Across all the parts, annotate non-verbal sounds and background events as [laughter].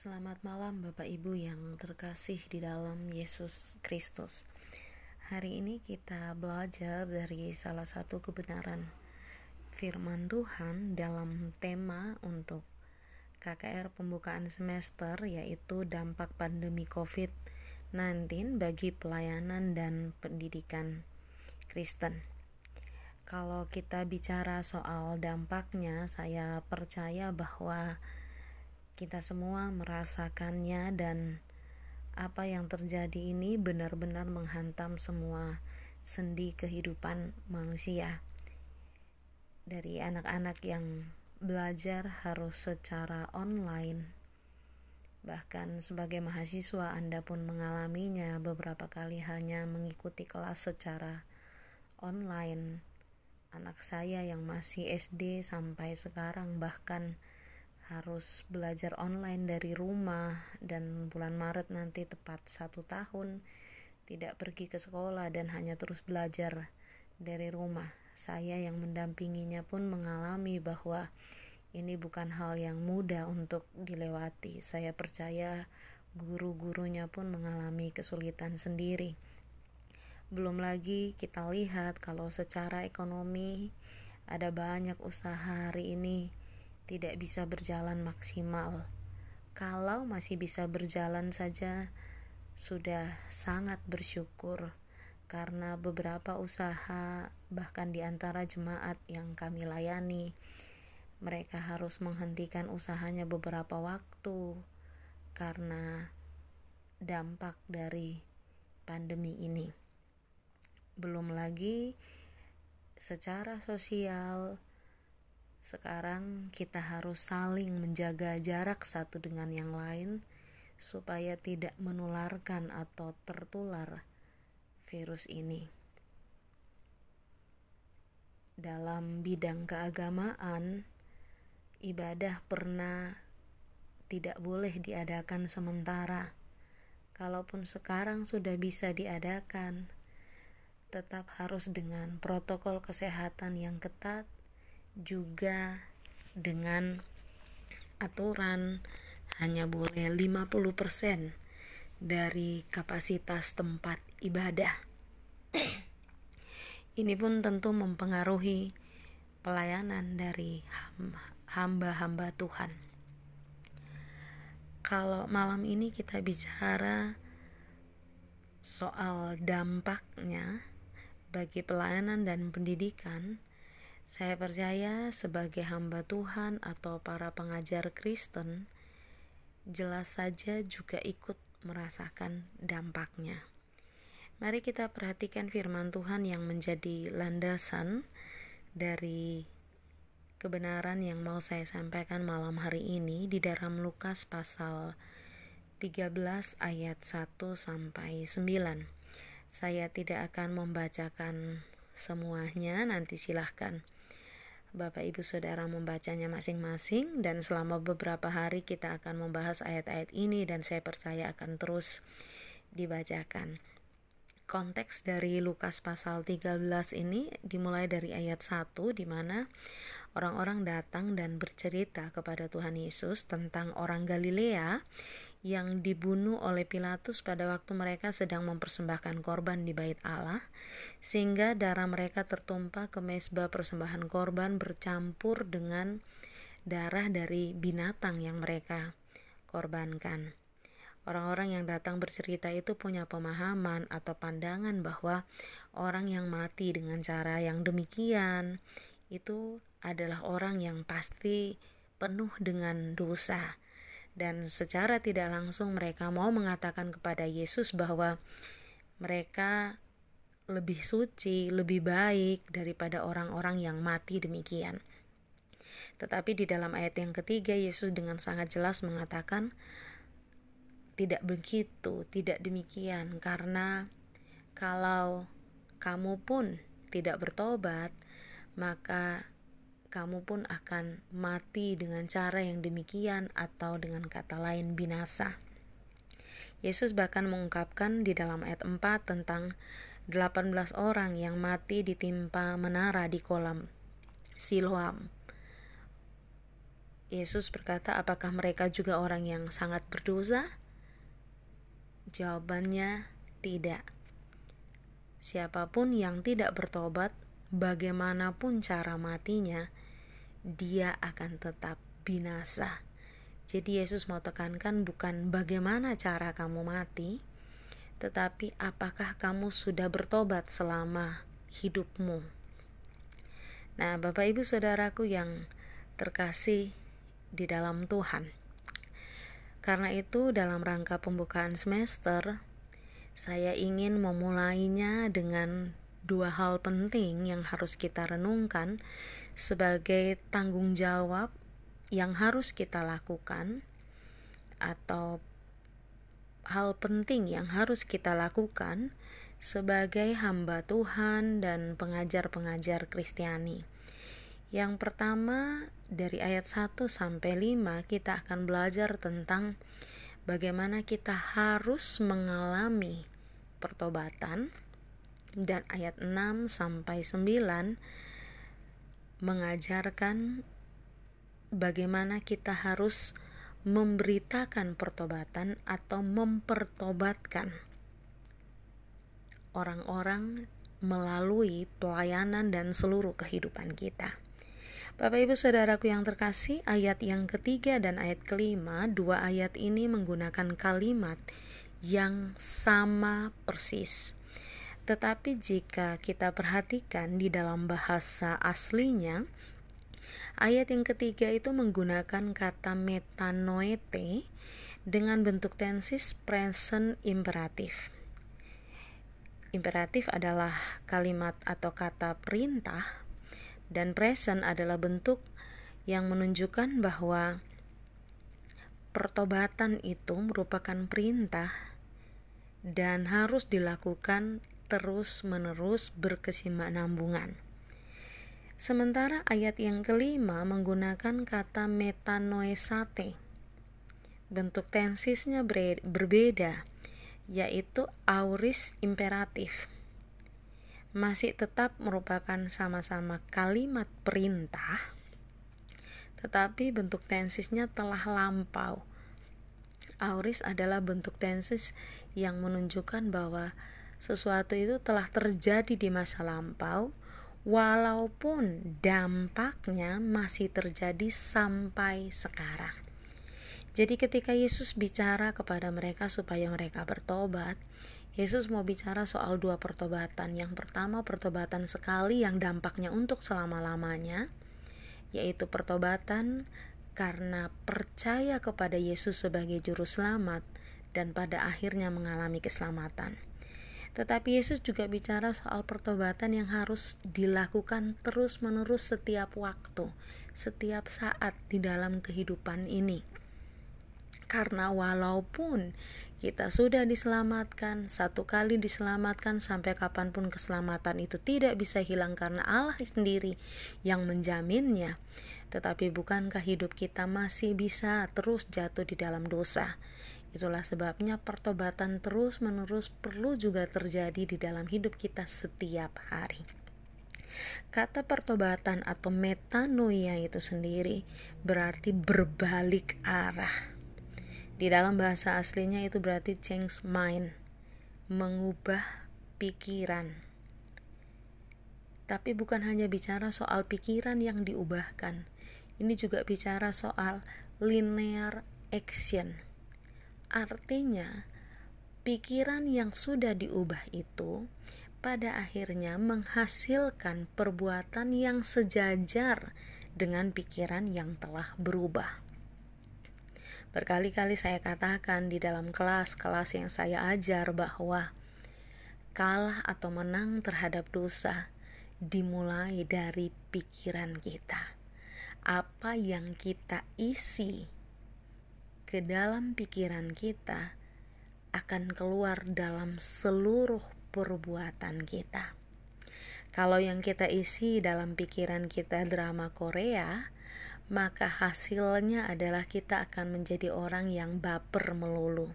Selamat malam Bapak Ibu yang terkasih di dalam Yesus Kristus. Hari ini kita belajar dari salah satu kebenaran firman Tuhan dalam tema untuk KKR pembukaan semester yaitu dampak pandemi COVID-19 bagi pelayanan dan pendidikan Kristen. Kalau kita bicara soal dampaknya, saya percaya bahwa kita semua merasakannya dan apa yang terjadi ini benar-benar menghantam semua sendi kehidupan manusia. Dari anak-anak yang belajar harus secara online. Bahkan sebagai mahasiswa Anda pun mengalaminya beberapa kali hanya mengikuti kelas secara online. Anak saya yang masih SD sampai sekarang bahkan harus belajar online dari rumah dan bulan Maret nanti tepat satu tahun tidak pergi ke sekolah dan hanya terus belajar dari rumah. Saya yang mendampinginya pun mengalami bahwa ini bukan hal yang mudah untuk dilewati. Saya percaya guru-gurunya pun mengalami kesulitan sendiri. Belum lagi kita lihat kalau secara ekonomi ada banyak usaha hari ini tidak bisa berjalan maksimal. Kalau masih bisa berjalan saja, sudah sangat bersyukur karena beberapa usaha, bahkan di antara jemaat yang kami layani, mereka harus menghentikan usahanya beberapa waktu karena dampak dari pandemi ini. Belum lagi secara sosial sekarang kita harus saling menjaga jarak satu dengan yang lain supaya tidak menularkan atau tertular virus ini. Dalam bidang keagamaan, ibadah pernah tidak boleh diadakan sementara. Kalaupun sekarang sudah bisa diadakan, tetap harus dengan protokol kesehatan yang ketat juga dengan aturan hanya boleh 50% dari kapasitas tempat ibadah. [clears throat] Ini pun tentu mempengaruhi pelayanan dari hamba-hamba Tuhan. Kalau malam ini kita bicara soal dampaknya bagi pelayanan dan pendidikan, saya percaya sebagai hamba Tuhan atau para pengajar Kristen, jelas saja juga ikut merasakan dampaknya. Mari kita perhatikan firman Tuhan yang menjadi landasan dari kebenaran yang mau saya sampaikan malam hari ini di dalam Lukas pasal 13 ayat 1 sampai 9. Saya tidak akan membacakan semuanya, nanti silahkan Bapak Ibu Saudara membacanya masing-masing dan selama beberapa hari kita akan membahas ayat-ayat ini dan saya percaya akan terus dibacakan. Konteks dari Lukas pasal 13 ini dimulai dari ayat 1 di mana orang-orang datang dan bercerita kepada Tuhan Yesus tentang orang Galilea yang dibunuh oleh Pilatus pada waktu mereka sedang mempersembahkan korban di bait Allah, sehingga darah mereka tertumpah ke mesbah persembahan korban bercampur dengan darah dari binatang yang mereka korbankan. Orang-orang yang datang bercerita itu punya pemahaman atau pandangan bahwa orang yang mati dengan cara yang demikian itu adalah orang yang pasti penuh dengan dosa dan secara tidak langsung mereka mau mengatakan kepada Yesus bahwa mereka lebih suci, lebih baik daripada orang-orang yang mati demikian. Tetapi di dalam ayat yang ketiga Yesus dengan sangat jelas mengatakan tidak begitu, tidak demikian karena kalau kamu pun tidak bertobat, maka kamu pun akan mati dengan cara yang demikian atau dengan kata lain binasa. Yesus bahkan mengungkapkan di dalam ayat 4 tentang 18 orang yang mati ditimpa menara di kolam Siloam. Yesus berkata, "Apakah mereka juga orang yang sangat berdosa?" Jawabannya tidak. Siapa pun yang tidak bertobat, bagaimanapun cara matinya, dia akan tetap binasa. Jadi Yesus mau tekankan bukan bagaimana cara kamu mati, tetapi apakah kamu sudah bertobat selama hidupmu. Nah, Bapak Ibu Saudaraku yang terkasih di dalam Tuhan. Karena itu dalam rangka pembukaan semester, saya ingin memulainya dengan dua hal penting yang harus kita renungkan sebagai tanggung jawab yang harus kita lakukan atau hal penting yang harus kita lakukan sebagai hamba Tuhan dan pengajar-pengajar Kristiani. Yang pertama dari ayat 1 sampai 5 kita akan belajar tentang bagaimana kita harus mengalami pertobatan dan ayat 6 sampai 9 mengajarkan bagaimana kita harus memberitakan pertobatan atau mempertobatkan orang-orang melalui pelayanan dan seluruh kehidupan kita. Bapak Ibu Saudaraku yang terkasih, ayat yang ketiga dan ayat kelima, dua ayat ini menggunakan kalimat yang sama persis. Tetapi jika kita perhatikan di dalam bahasa aslinya, Ayat yang ketiga itu menggunakan kata metanoete dengan bentuk tensis present imperatif. Imperatif adalah kalimat atau kata perintah dan present adalah bentuk yang menunjukkan bahwa pertobatan itu merupakan perintah dan harus dilakukan terus-menerus berkesinambungan. Sementara ayat yang kelima menggunakan kata metanoesate. Bentuk tensisnya berbeda, yaitu auris imperatif. Masih tetap merupakan sama-sama kalimat perintah, tetapi bentuk tensisnya telah lampau. Auris adalah bentuk tensis yang menunjukkan bahwa sesuatu itu telah terjadi di masa lampau, walaupun dampaknya masih terjadi sampai sekarang. Jadi ketika Yesus bicara kepada mereka supaya mereka bertobat, Yesus mau bicara soal dua pertobatan. Yang pertama pertobatan sekali yang dampaknya untuk selama-lamanya, yaitu pertobatan karena percaya kepada Yesus sebagai juru selamat dan pada akhirnya mengalami keselamatan. Tetapi Yesus juga bicara soal pertobatan yang harus dilakukan terus-menerus setiap waktu, setiap saat di dalam kehidupan ini. Karena walaupun kita sudah diselamatkan, satu kali diselamatkan sampai kapan pun keselamatan itu tidak bisa hilang karena Allah sendiri yang menjaminnya. Tetapi bukankah hidup kita masih bisa terus jatuh di dalam dosa? Itulah sebabnya pertobatan terus-menerus perlu juga terjadi di dalam hidup kita setiap hari. Kata pertobatan atau metanoia itu sendiri berarti berbalik arah. Di dalam bahasa aslinya itu berarti change mind, mengubah pikiran. Tapi bukan hanya bicara soal pikiran yang diubahkan, ini juga bicara soal linear action Artinya, pikiran yang sudah diubah itu pada akhirnya menghasilkan perbuatan yang sejajar dengan pikiran yang telah berubah. Berkali-kali saya katakan di dalam kelas-kelas yang saya ajar bahwa kalah atau menang terhadap dosa dimulai dari pikiran kita. Apa yang kita isi ke dalam pikiran kita akan keluar dalam seluruh perbuatan kita. Kalau yang kita isi dalam pikiran kita drama Korea, maka hasilnya adalah kita akan menjadi orang yang baper melulu.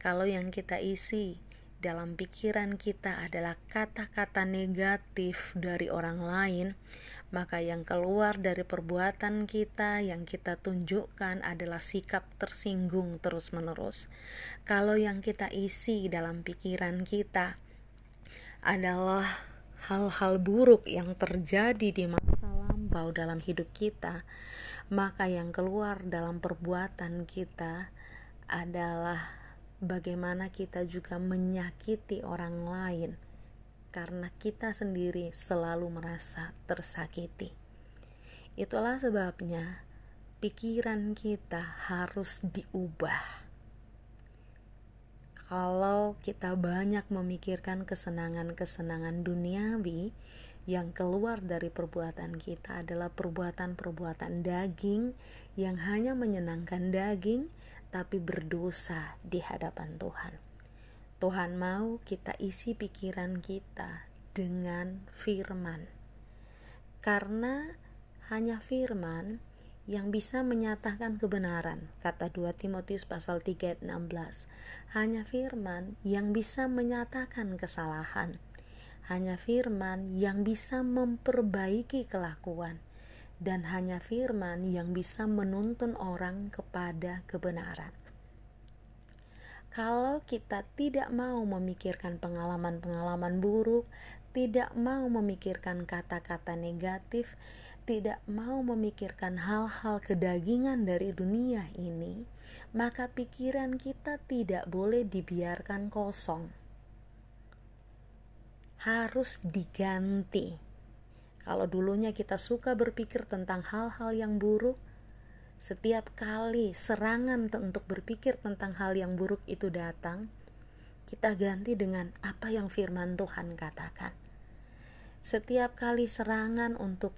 Kalau yang kita isi dalam pikiran kita adalah kata-kata negatif dari orang lain, maka yang keluar dari perbuatan kita yang kita tunjukkan adalah sikap tersinggung terus-menerus. Kalau yang kita isi dalam pikiran kita adalah hal-hal buruk yang terjadi di masa lampau dalam hidup kita, maka yang keluar dalam perbuatan kita adalah bagaimana kita juga menyakiti orang lain karena kita sendiri selalu merasa tersakiti. Itulah sebabnya pikiran kita harus diubah. Kalau kita banyak memikirkan kesenangan-kesenangan duniawi, yang keluar dari perbuatan kita adalah perbuatan-perbuatan daging yang hanya menyenangkan daging, tapi berdosa di hadapan Tuhan. Tuhan mau kita isi pikiran kita dengan firman. Karena hanya firman yang bisa menyatakan kebenaran, kata 2 Timotius pasal 3 ayat 16. Hanya firman yang bisa menyatakan kesalahan. Hanya firman yang bisa memperbaiki kelakuan dan hanya firman yang bisa menuntun orang kepada kebenaran. Kalau kita tidak mau memikirkan pengalaman-pengalaman buruk, tidak mau memikirkan kata-kata negatif, tidak mau memikirkan hal-hal kedagingan dari dunia ini, maka pikiran kita tidak boleh dibiarkan kosong. Harus diganti kalau dulunya kita suka berpikir tentang hal-hal yang buruk, setiap kali serangan untuk berpikir tentang hal yang buruk itu datang, kita ganti dengan apa yang firman Tuhan katakan. Setiap kali serangan untuk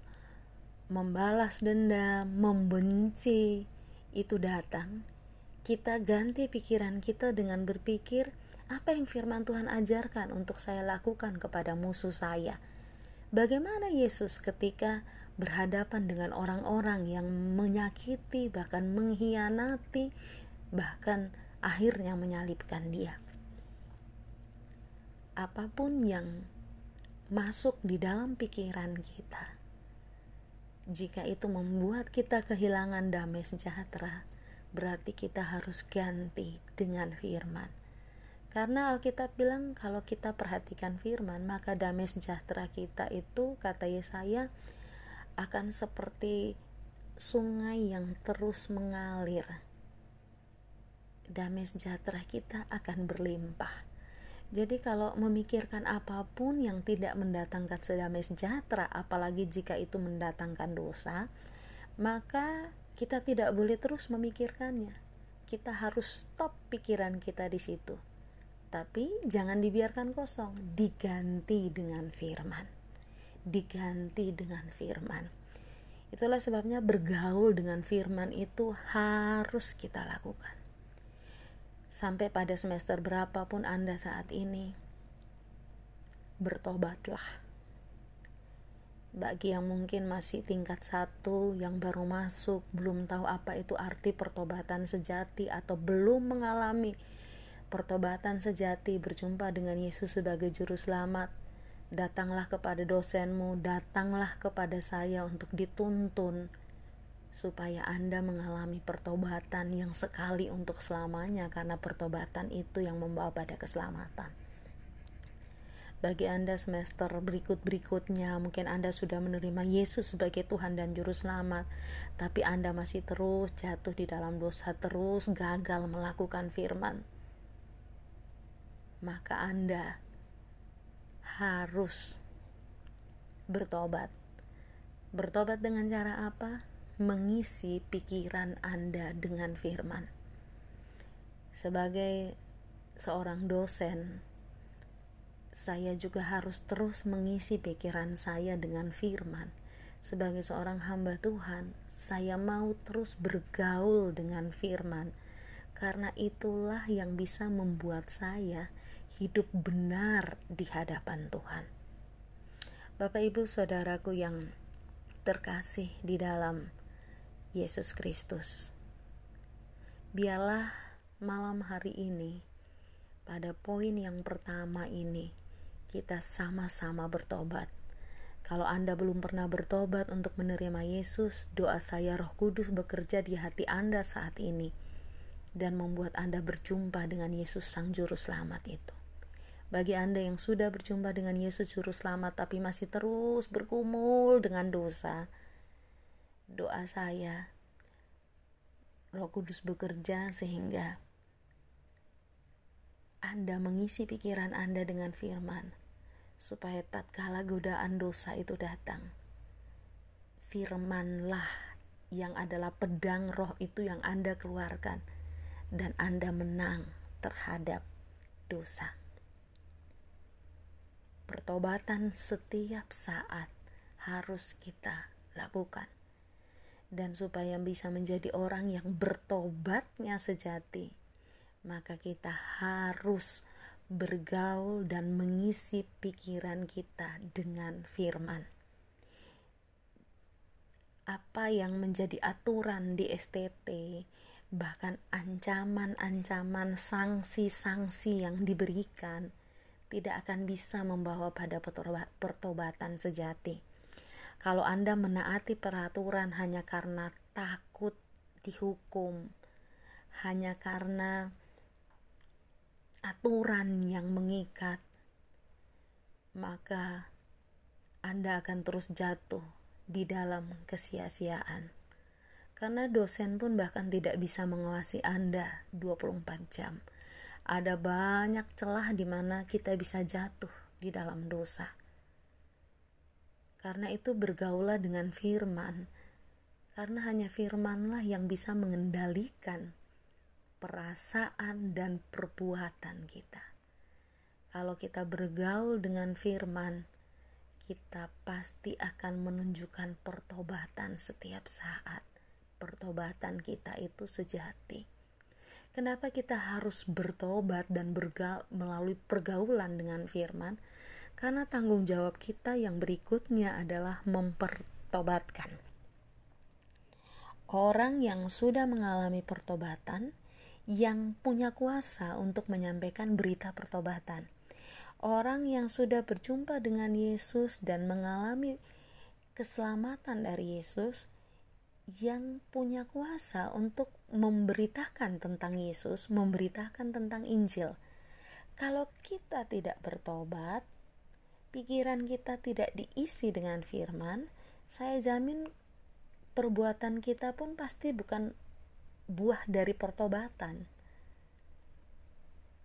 membalas dendam, membenci itu datang, kita ganti pikiran kita dengan berpikir apa yang firman Tuhan ajarkan untuk saya lakukan kepada musuh saya Bagaimana Yesus ketika berhadapan dengan orang-orang yang menyakiti, bahkan mengkhianati, bahkan akhirnya menyalibkan Dia? Apa pun yang masuk di dalam pikiran kita, jika itu membuat kita kehilangan damai sejahtera, berarti kita harus ganti dengan firman. Karena Alkitab bilang kalau kita perhatikan firman, maka damai sejahtera kita itu kata Yesaya akan seperti sungai yang terus mengalir. Damai sejahtera kita akan berlimpah. Jadi kalau memikirkan apa pun yang tidak mendatangkan sedamai sejahtera, apalagi jika itu mendatangkan dosa, maka kita tidak boleh terus memikirkannya. Kita harus stop pikiran kita di situ tapi jangan dibiarkan kosong, diganti dengan firman. Diganti dengan firman. Itulah sebabnya bergaul dengan firman itu harus kita lakukan. Sampai pada semester berapapun Anda saat ini, bertobatlah. Bagi yang mungkin masih tingkat satu, yang baru masuk, belum tahu apa itu arti pertobatan sejati atau belum mengalami pertobatan sejati berjumpa dengan Yesus sebagai juru selamat. Datanglah kepada dosenmu, datanglah kepada saya untuk dituntun supaya Anda mengalami pertobatan yang sekali untuk selamanya karena pertobatan itu yang membawa pada keselamatan. Bagi Anda semester berikut-berikutnya, mungkin Anda sudah menerima Yesus sebagai Tuhan dan Juru Selamat, tapi Anda masih terus jatuh di dalam dosa, terus gagal melakukan firman maka Anda harus bertobat. Bertobat dengan cara apa? Mengisi pikiran Anda dengan firman. Sebagai seorang dosen, saya juga harus terus mengisi pikiran saya dengan firman. Sebagai seorang hamba Tuhan, saya mau terus bergaul dengan firman, karena itulah yang bisa membuat saya hidup benar di hadapan Tuhan. Bapak, ibu, saudaraku yang terkasih di dalam Yesus Kristus, biarlah malam hari ini pada poin yang pertama ini, kita sama-sama bertobat. Kalau Anda belum pernah bertobat untuk menerima Yesus, doa saya Roh Kudus bekerja di hati Anda saat ini dan membuat Anda berjumpa dengan Yesus Sang Juru Selamat itu. Bagi Anda yang sudah berjumpa dengan Yesus Juru Selamat tapi masih terus berkumul dengan dosa, doa saya Roh Kudus bekerja sehingga Anda mengisi pikiran Anda dengan firman supaya tatkala godaan dosa itu datang firmanlah yang adalah pedang roh itu yang Anda keluarkan dan Anda menang terhadap dosa pertobatan setiap saat harus kita lakukan. Dan supaya bisa menjadi orang yang bertobatnya sejati, maka kita harus bergaul dan mengisi pikiran kita dengan firman. Apa yang menjadi aturan di STT, bahkan ancaman-ancaman sanksi-sanksi yang diberikan, tidak akan bisa membawa pada pertobatan sejati. Kalau Anda menaati peraturan hanya karena takut dihukum, hanya karena aturan yang mengikat, maka Anda akan terus jatuh di dalam kesia-siaan. Karena dosen pun bahkan tidak bisa mengawasi Anda 24 jam ada banyak celah di mana kita bisa jatuh di dalam dosa. Karena itu bergaulah dengan firman, karena hanya firmanlah yang bisa mengendalikan perasaan dan perbuatan kita. Kalau kita bergaul dengan firman, kita pasti akan menunjukkan pertobatan setiap saat. Pertobatan kita itu sejati. Kenapa kita harus bertobat dan berga melalui pergaulan dengan firman? Karena tanggung jawab kita yang berikutnya adalah mempertobatkan. Orang yang sudah mengalami pertobatan, yang punya kuasa untuk menyampaikan berita pertobatan. Orang yang sudah berjumpa dengan Yesus dan mengalami keselamatan dari Yesus, yang punya kuasa untuk memberitakan tentang Yesus, memberitakan tentang Injil. Kalau kita tidak bertobat, pikiran kita tidak diisi dengan firman, saya jamin perbuatan kita pun pasti bukan buah dari pertobatan.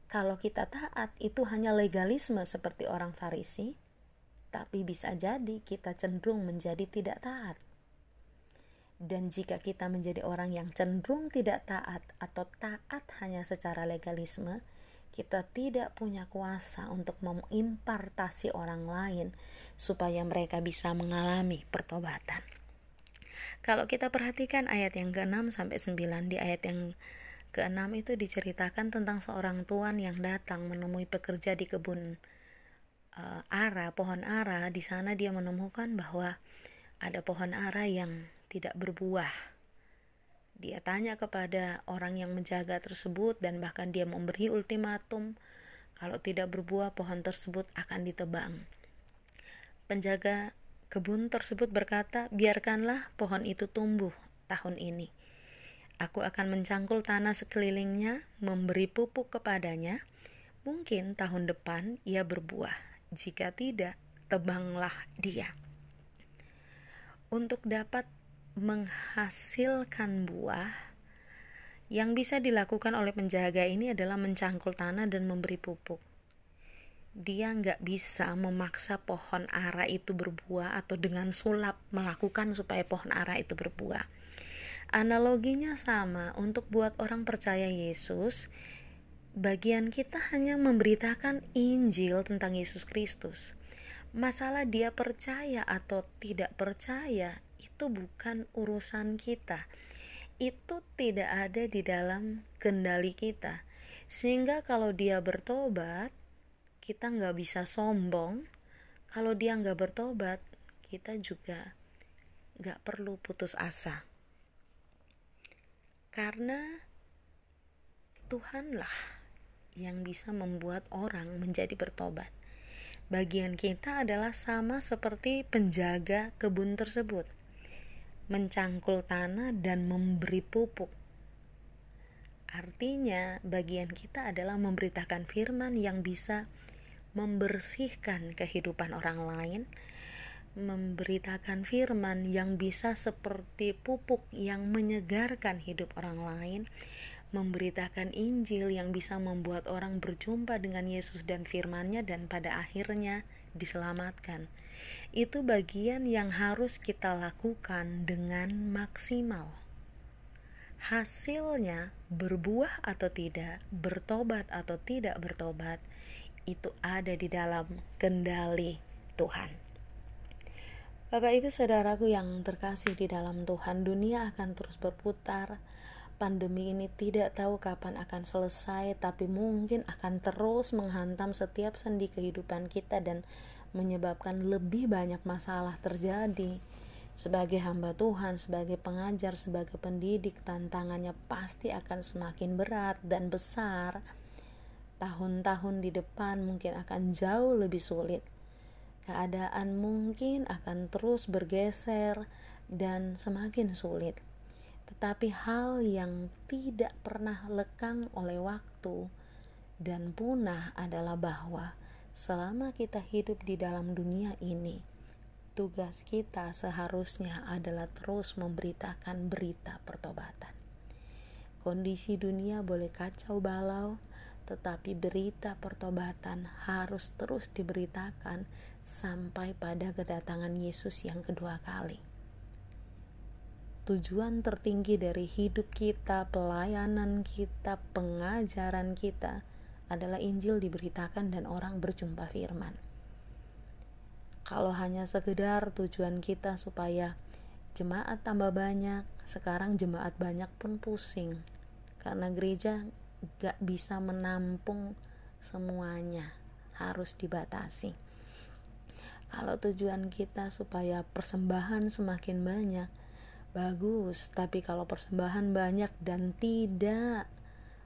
Kalau kita taat, itu hanya legalisme seperti orang Farisi, tapi bisa jadi kita cenderung menjadi tidak taat. Dan jika kita menjadi orang yang cenderung tidak taat atau taat hanya secara legalisme, kita tidak punya kuasa untuk mengimpartasi orang lain supaya mereka bisa mengalami pertobatan. Kalau kita perhatikan ayat yang ke-6 sampai 9 di ayat yang ke-6 itu diceritakan tentang seorang tuan yang datang menemui pekerja di kebun uh, ara, pohon ara. Di sana dia menemukan bahwa ada pohon ara yang tidak berbuah. Dia tanya kepada orang yang menjaga tersebut dan bahkan dia memberi ultimatum kalau tidak berbuah pohon tersebut akan ditebang. Penjaga kebun tersebut berkata, "Biarkanlah pohon itu tumbuh tahun ini. Aku akan mencangkul tanah sekelilingnya, memberi pupuk kepadanya. Mungkin tahun depan ia berbuah. Jika tidak, tebanglah dia." Untuk dapat menghasilkan buah yang bisa dilakukan oleh penjaga ini adalah mencangkul tanah dan memberi pupuk. Dia nggak bisa memaksa pohon ara itu berbuah atau dengan sulap melakukan supaya pohon ara itu berbuah. Analoginya sama untuk buat orang percaya Yesus. Bagian kita hanya memberitakan Injil tentang Yesus Kristus. Masalah dia percaya atau tidak percaya itu bukan urusan kita. Itu tidak ada di dalam kendali kita. Sehingga kalau dia bertobat, kita nggak bisa sombong. Kalau dia nggak bertobat, kita juga nggak perlu putus asa. Karena Tuhanlah yang bisa membuat orang menjadi bertobat. Bagian kita adalah sama seperti penjaga kebun tersebut, mencangkul tanah dan memberi pupuk. Artinya, bagian kita adalah memberitakan firman yang bisa membersihkan kehidupan orang lain, memberitakan firman yang bisa seperti pupuk yang menyegarkan hidup orang lain, memberitakan Injil yang bisa membuat orang berjumpa dengan Yesus dan firman-Nya dan pada akhirnya diselamatkan. Itu bagian yang harus kita lakukan dengan maksimal. Hasilnya berbuah atau tidak, bertobat atau tidak bertobat, itu ada di dalam kendali Tuhan. Bapak Ibu Saudaraku yang terkasih di dalam Tuhan, dunia akan terus berputar, pandemi ini tidak tahu kapan akan selesai, tapi mungkin akan terus menghantam setiap sendi kehidupan kita dan menyebabkan lebih banyak masalah terjadi. Sebagai hamba Tuhan, sebagai pengajar, sebagai pendidik, tantangannya pasti akan semakin berat dan besar. Tahun-tahun di depan mungkin akan jauh lebih sulit. Keadaan mungkin akan terus bergeser dan semakin sulit tetapi hal yang tidak pernah lekang oleh waktu dan punah adalah bahwa selama kita hidup di dalam dunia ini, tugas kita seharusnya adalah terus memberitakan berita pertobatan. Kondisi dunia boleh kacau balau, tetapi berita pertobatan harus terus diberitakan sampai pada kedatangan Yesus yang kedua kali tujuan tertinggi dari hidup kita, pelayanan kita, pengajaran kita adalah Injil diberitakan dan orang berjumpa firman. Kalau hanya sekedar tujuan kita supaya jemaat tambah banyak, sekarang jemaat banyak pun pusing karena gereja gak bisa menampung semuanya, harus dibatasi. Kalau tujuan kita supaya persembahan semakin banyak, bagus, tapi kalau persembahan banyak dan tidak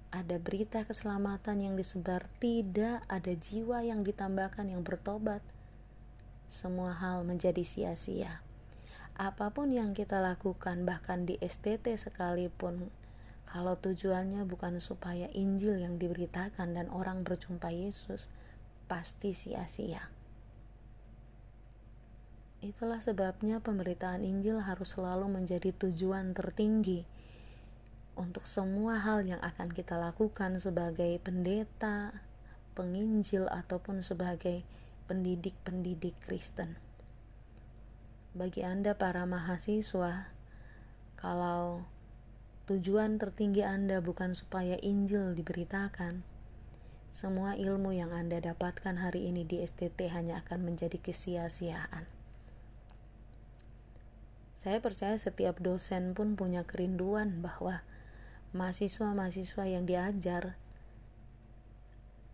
ada berita keselamatan yang disebar, tidak ada jiwa yang ditambahkan yang bertobat, semua hal menjadi sia-sia. Apa pun yang kita lakukan, bahkan di STT sekalipun, kalau tujuannya bukan supaya Injil yang diberitakan dan orang berjumpa Yesus, pasti sia-sia. Itulah sebabnya pemberitaan Injil harus selalu menjadi tujuan tertinggi untuk semua hal yang akan kita lakukan sebagai pendeta, penginjil, ataupun sebagai pendidik-pendidik Kristen. Bagi Anda, para mahasiswa, kalau tujuan tertinggi Anda bukan supaya Injil diberitakan, semua ilmu yang Anda dapatkan hari ini di STT hanya akan menjadi kesia-siaan. Saya percaya setiap dosen pun punya kerinduan bahwa mahasiswa-mahasiswa yang diajar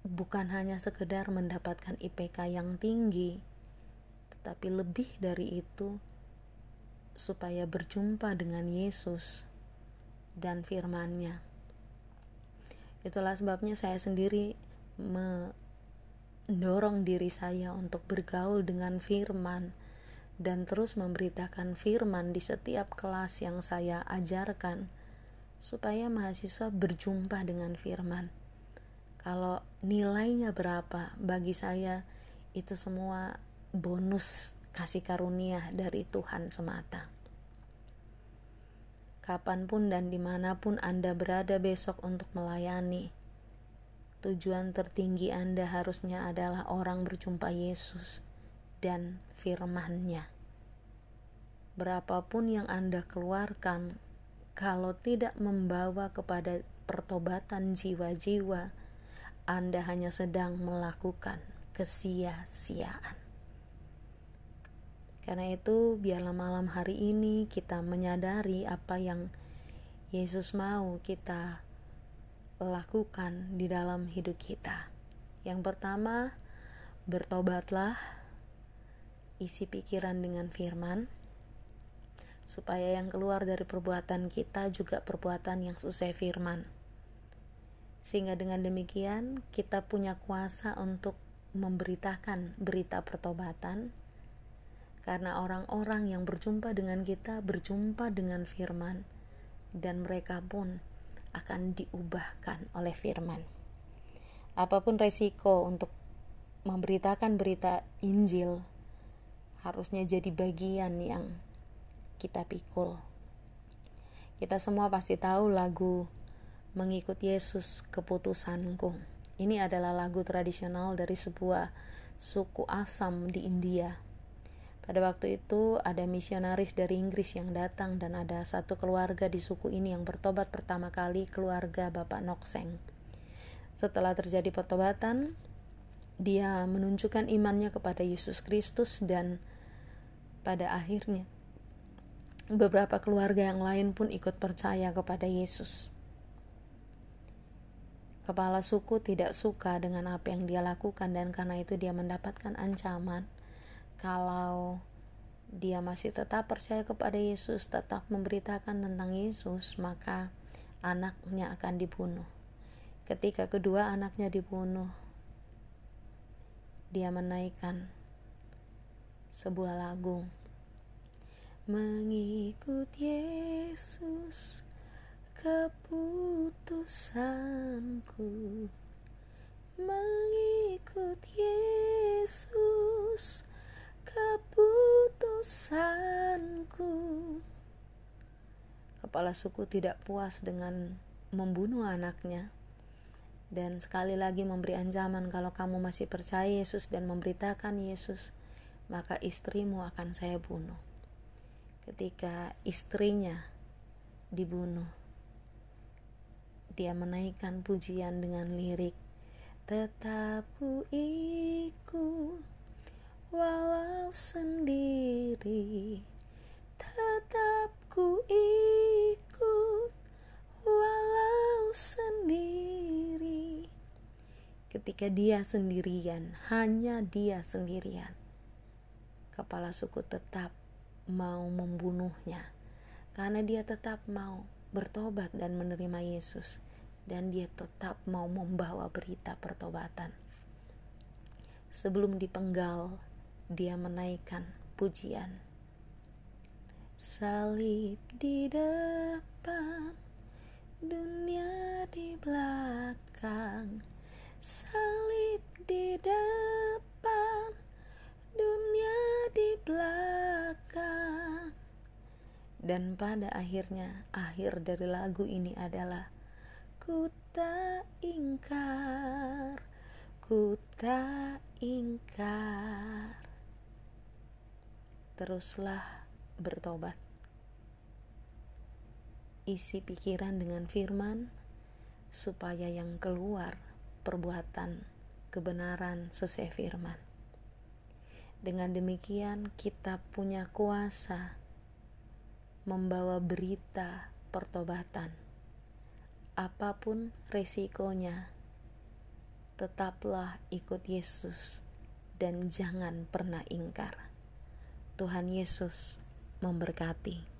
bukan hanya sekedar mendapatkan IPK yang tinggi, tetapi lebih dari itu supaya berjumpa dengan Yesus dan firman-Nya. Itulah sebabnya saya sendiri mendorong diri saya untuk bergaul dengan firman, dan terus memberitakan firman di setiap kelas yang saya ajarkan supaya mahasiswa berjumpa dengan firman. Kalau nilainya berapa bagi saya itu semua bonus kasih karunia dari Tuhan semata. Kapan pun dan di mana pun Anda berada besok untuk melayani, tujuan tertinggi Anda harusnya adalah orang berjumpa Yesus dan firman-Nya. Berapapun yang Anda keluarkan, kalau tidak membawa kepada pertobatan jiwa-jiwa, Anda hanya sedang melakukan kesia-siaan. Karena itu, biarlah malam hari ini kita menyadari apa yang Yesus mau kita lakukan di dalam hidup kita. Yang pertama, bertobatlah isi pikiran dengan firman, supaya yang keluar dari perbuatan kita juga perbuatan yang sesuai firman. Sehingga dengan demikian kita punya kuasa untuk memberitakan berita pertobatan karena orang-orang yang berjumpa dengan kita berjumpa dengan firman dan mereka pun akan diubahkan oleh firman. Apa pun resiko untuk memberitakan berita Injil harusnya jadi bagian yang kita pikul. Kita semua pasti tahu lagu Mengikut Yesus Keputusanku. Ini adalah lagu tradisional dari sebuah suku Asam di India. Pada waktu itu ada misionaris dari Inggris yang datang dan ada satu keluarga di suku ini yang bertobat pertama kali, keluarga Bapak Nokseng. Setelah terjadi pertobatan, dia menunjukkan imannya kepada Yesus Kristus dan pada akhirnya beberapa keluarga yang lain pun ikut percaya kepada Yesus. Kepala suku tidak suka dengan apa yang dia lakukan dan karena itu dia mendapatkan ancaman kalau dia masih tetap percaya kepada Yesus, tetap memberitakan tentang Yesus, maka anaknya akan dibunuh. Ketika kedua anaknya dibunuh, dia menaikkan sebuah lagu. Mengikut Yesus keputusanku. Mengikut Yesus keputusanku. Kepala suku tidak puas dengan membunuh anaknya dan sekali lagi memberi ancaman kalau kamu masih percaya Yesus dan memberitakan Yesus maka istrimu akan saya bunuh ketika istrinya dibunuh. Dia menaikkan pujian dengan lirik, Tetap ku ikut walau sendiri, tetap ku ikut walau sendiri. Ketika dia sendirian, hanya dia sendirian, kepala suku tetap mau membunuhnya karena dia tetap mau bertobat dan menerima Yesus dan dia tetap mau membawa berita pertobatan. Sebelum dipenggal, dia menaikkan pujian. Salib di depan, dunia di belakang. Salib Dan pada akhirnya, akhir dari lagu ini adalah Ku tak ingkar, ku tak ingkar. Teruslah bertobat. Isi pikiran dengan firman supaya yang keluar perbuatan kebenaran sesuai firman. Dengan demikian, kita punya kuasa membawa berita pertobatan. Apa pun resikonya, tetaplah ikut Yesus dan jangan pernah ingkar. Tuhan Yesus memberkati.